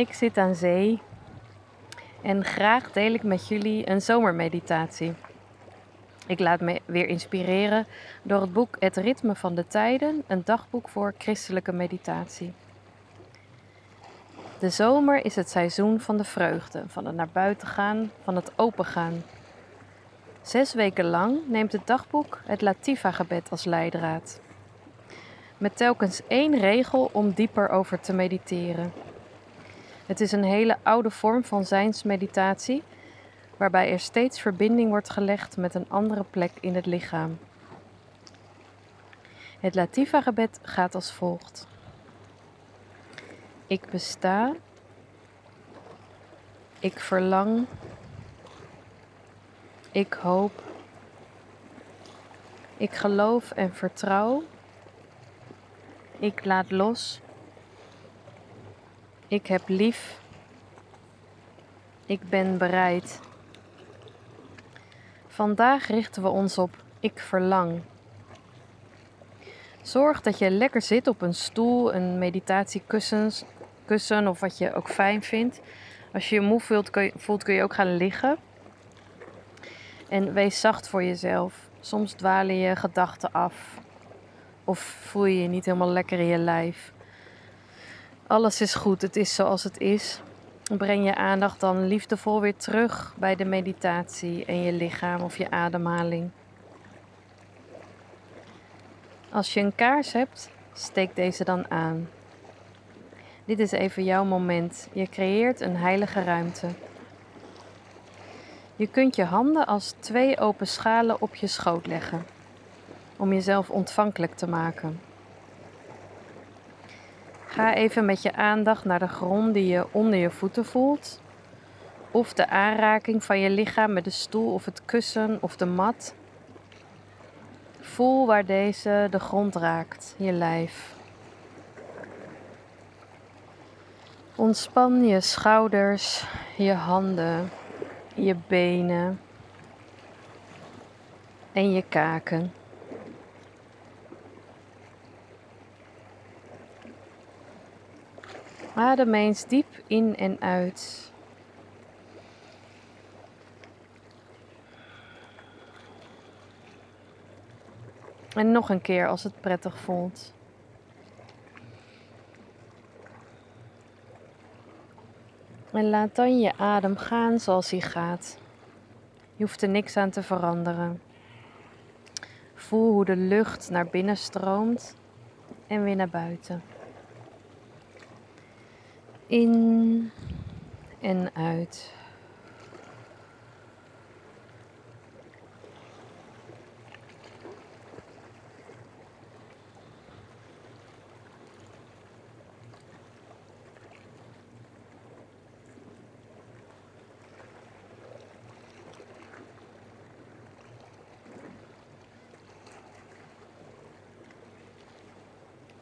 Ik zit aan zee en graag deel ik met jullie een zomermeditatie. Ik laat me weer inspireren door het boek Het Ritme van de Tijden, een dagboek voor christelijke meditatie. De zomer is het seizoen van de vreugde, van het naar buiten gaan, van het opengaan. Zes weken lang neemt het dagboek het Latifa-gebed als leidraad. Met telkens één regel om dieper over te mediteren. Het is een hele oude vorm van zijnsmeditatie, waarbij er steeds verbinding wordt gelegd met een andere plek in het lichaam. Het Latifa-gebed gaat als volgt. Ik besta. Ik verlang. Ik hoop. Ik geloof en vertrouw. Ik laat los. Ik heb lief. Ik ben bereid. Vandaag richten we ons op ik verlang. Zorg dat je lekker zit op een stoel, een meditatiekussen kussen of wat je ook fijn vindt. Als je je moe voelt voelt, kun je ook gaan liggen. En wees zacht voor jezelf. Soms dwalen je gedachten af. Of voel je je niet helemaal lekker in je lijf. Alles is goed, het is zoals het is. Breng je aandacht dan liefdevol weer terug bij de meditatie en je lichaam of je ademhaling. Als je een kaars hebt, steek deze dan aan. Dit is even jouw moment. Je creëert een heilige ruimte. Je kunt je handen als twee open schalen op je schoot leggen, om jezelf ontvankelijk te maken. Ga even met je aandacht naar de grond die je onder je voeten voelt, of de aanraking van je lichaam met de stoel of het kussen of de mat. Voel waar deze de grond raakt, je lijf. Ontspan je schouders, je handen, je benen en je kaken. Adem eens diep in en uit. En nog een keer als het prettig voelt. En laat dan je adem gaan zoals hij gaat. Je hoeft er niks aan te veranderen. Voel hoe de lucht naar binnen stroomt en weer naar buiten. In en uit.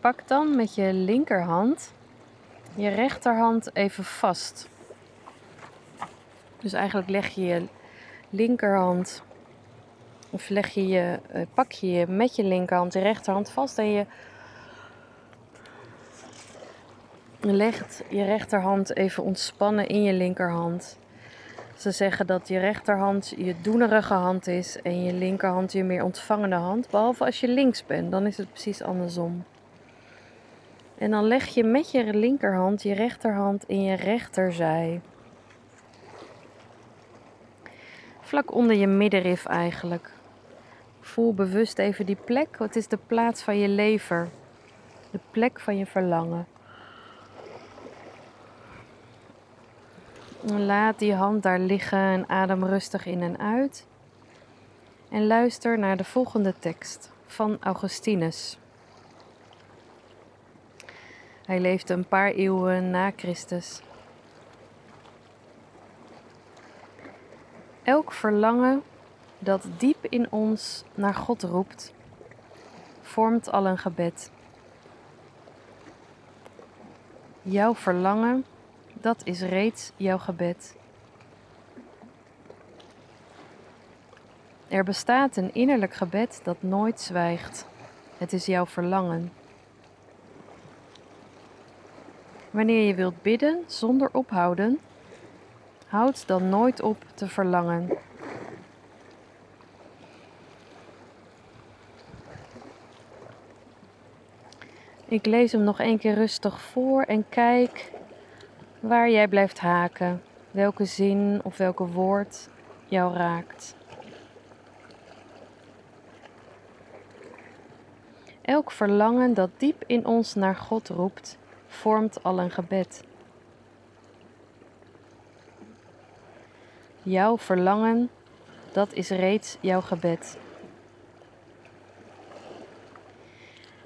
Pak dan met je linkerhand je rechterhand even vast. Dus eigenlijk leg je je linkerhand, of leg je je, uh, pak je je met je linkerhand je rechterhand vast en je legt je rechterhand even ontspannen in je linkerhand. Ze zeggen dat je rechterhand je doenerige hand is en je linkerhand je meer ontvangende hand. Behalve als je links bent, dan is het precies andersom. En dan leg je met je linkerhand je rechterhand in je rechterzij. Vlak onder je middenrif eigenlijk. Voel bewust even die plek. Wat is de plaats van je lever? De plek van je verlangen. Laat die hand daar liggen en adem rustig in en uit. En luister naar de volgende tekst van Augustinus. Hij leefde een paar eeuwen na Christus. Elk verlangen dat diep in ons naar God roept, vormt al een gebed. Jouw verlangen, dat is reeds jouw gebed. Er bestaat een innerlijk gebed dat nooit zwijgt. Het is jouw verlangen. Wanneer je wilt bidden zonder ophouden, houd dan nooit op te verlangen. Ik lees hem nog een keer rustig voor en kijk waar jij blijft haken, welke zin of welke woord jou raakt. Elk verlangen dat diep in ons naar God roept, vormt al een gebed. Jouw verlangen, dat is reeds jouw gebed.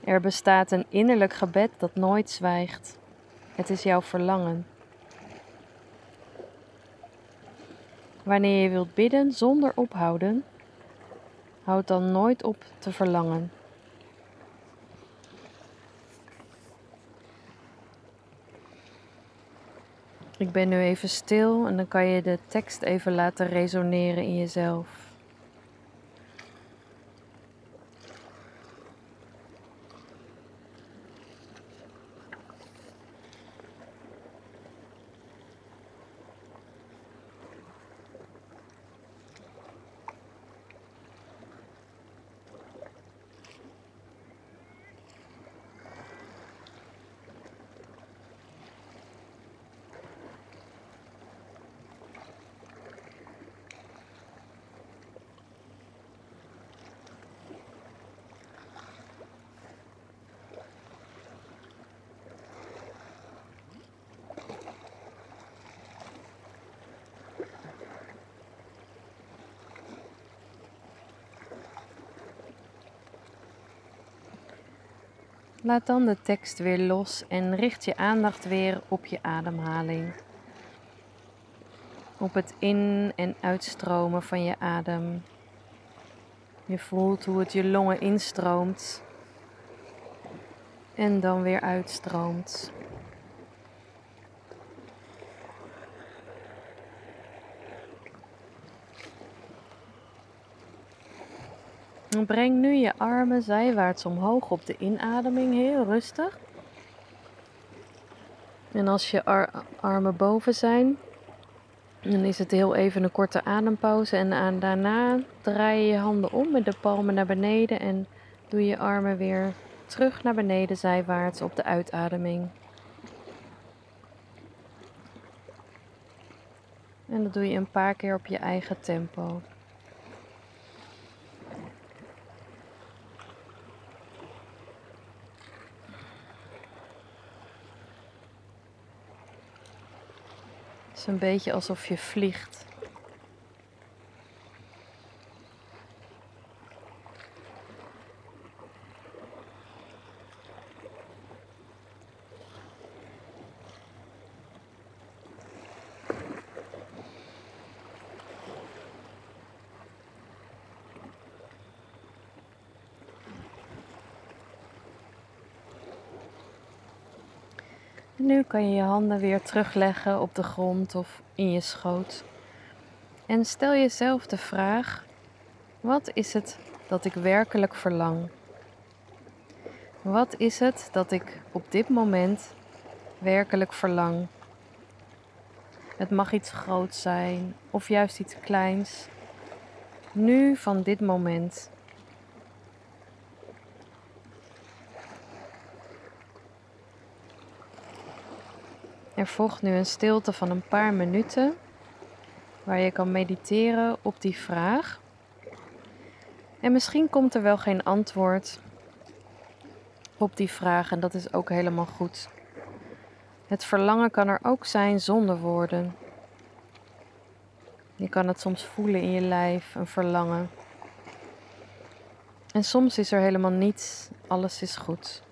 Er bestaat een innerlijk gebed dat nooit zwijgt. Het is jouw verlangen. Wanneer je wilt bidden zonder ophouden, houd dan nooit op te verlangen. Ik ben nu even stil en dan kan je de tekst even laten resoneren in jezelf. Laat dan de tekst weer los en richt je aandacht weer op je ademhaling. Op het in- en uitstromen van je adem. Je voelt hoe het je longen instroomt en dan weer uitstroomt. Breng nu je armen zijwaarts omhoog op de inademing, heel rustig. En als je armen boven zijn, dan is het heel even een korte adempauze. En daarna draai je je handen om met de palmen naar beneden en doe je armen weer terug naar beneden zijwaarts op de uitademing. En dat doe je een paar keer op je eigen tempo. Is een beetje alsof je vliegt. Nu kan je je handen weer terugleggen op de grond of in je schoot. En stel jezelf de vraag: wat is het dat ik werkelijk verlang? Wat is het dat ik op dit moment werkelijk verlang? Het mag iets groots zijn of juist iets kleins. Nu van dit moment. Er volgt nu een stilte van een paar minuten waar je kan mediteren op die vraag. En misschien komt er wel geen antwoord op die vraag en dat is ook helemaal goed. Het verlangen kan er ook zijn zonder woorden. Je kan het soms voelen in je lijf, een verlangen. En soms is er helemaal niets, alles is goed.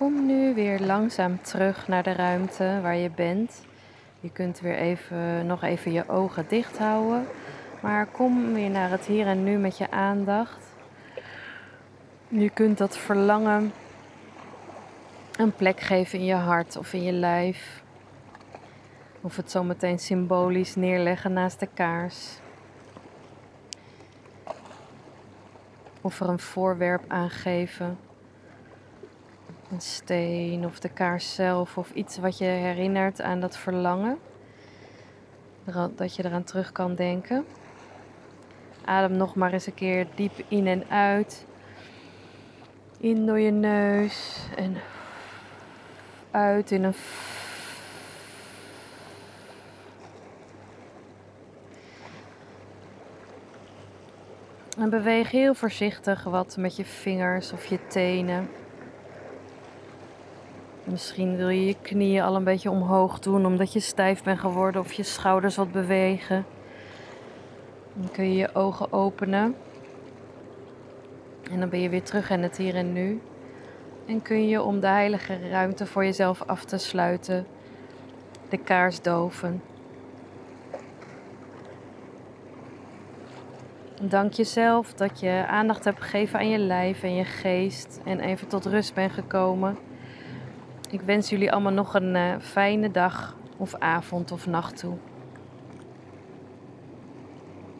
Kom nu weer langzaam terug naar de ruimte waar je bent. Je kunt weer even, nog even je ogen dicht houden. Maar kom weer naar het hier en nu met je aandacht. Je kunt dat verlangen een plek geven in je hart of in je lijf. Of het zometeen symbolisch neerleggen naast de kaars. Of er een voorwerp aangeven. Een steen of de kaars zelf of iets wat je herinnert aan dat verlangen. Dat je eraan terug kan denken. Adem nog maar eens een keer diep in en uit. In door je neus en uit in een. En beweeg heel voorzichtig wat met je vingers of je tenen. Misschien wil je je knieën al een beetje omhoog doen omdat je stijf bent geworden of je schouders wat bewegen. Dan kun je je ogen openen. En dan ben je weer terug in het hier en nu. En kun je om de heilige ruimte voor jezelf af te sluiten de kaars doven. Dank jezelf dat je aandacht hebt gegeven aan je lijf en je geest en even tot rust bent gekomen. Ik wens jullie allemaal nog een uh, fijne dag of avond of nacht toe.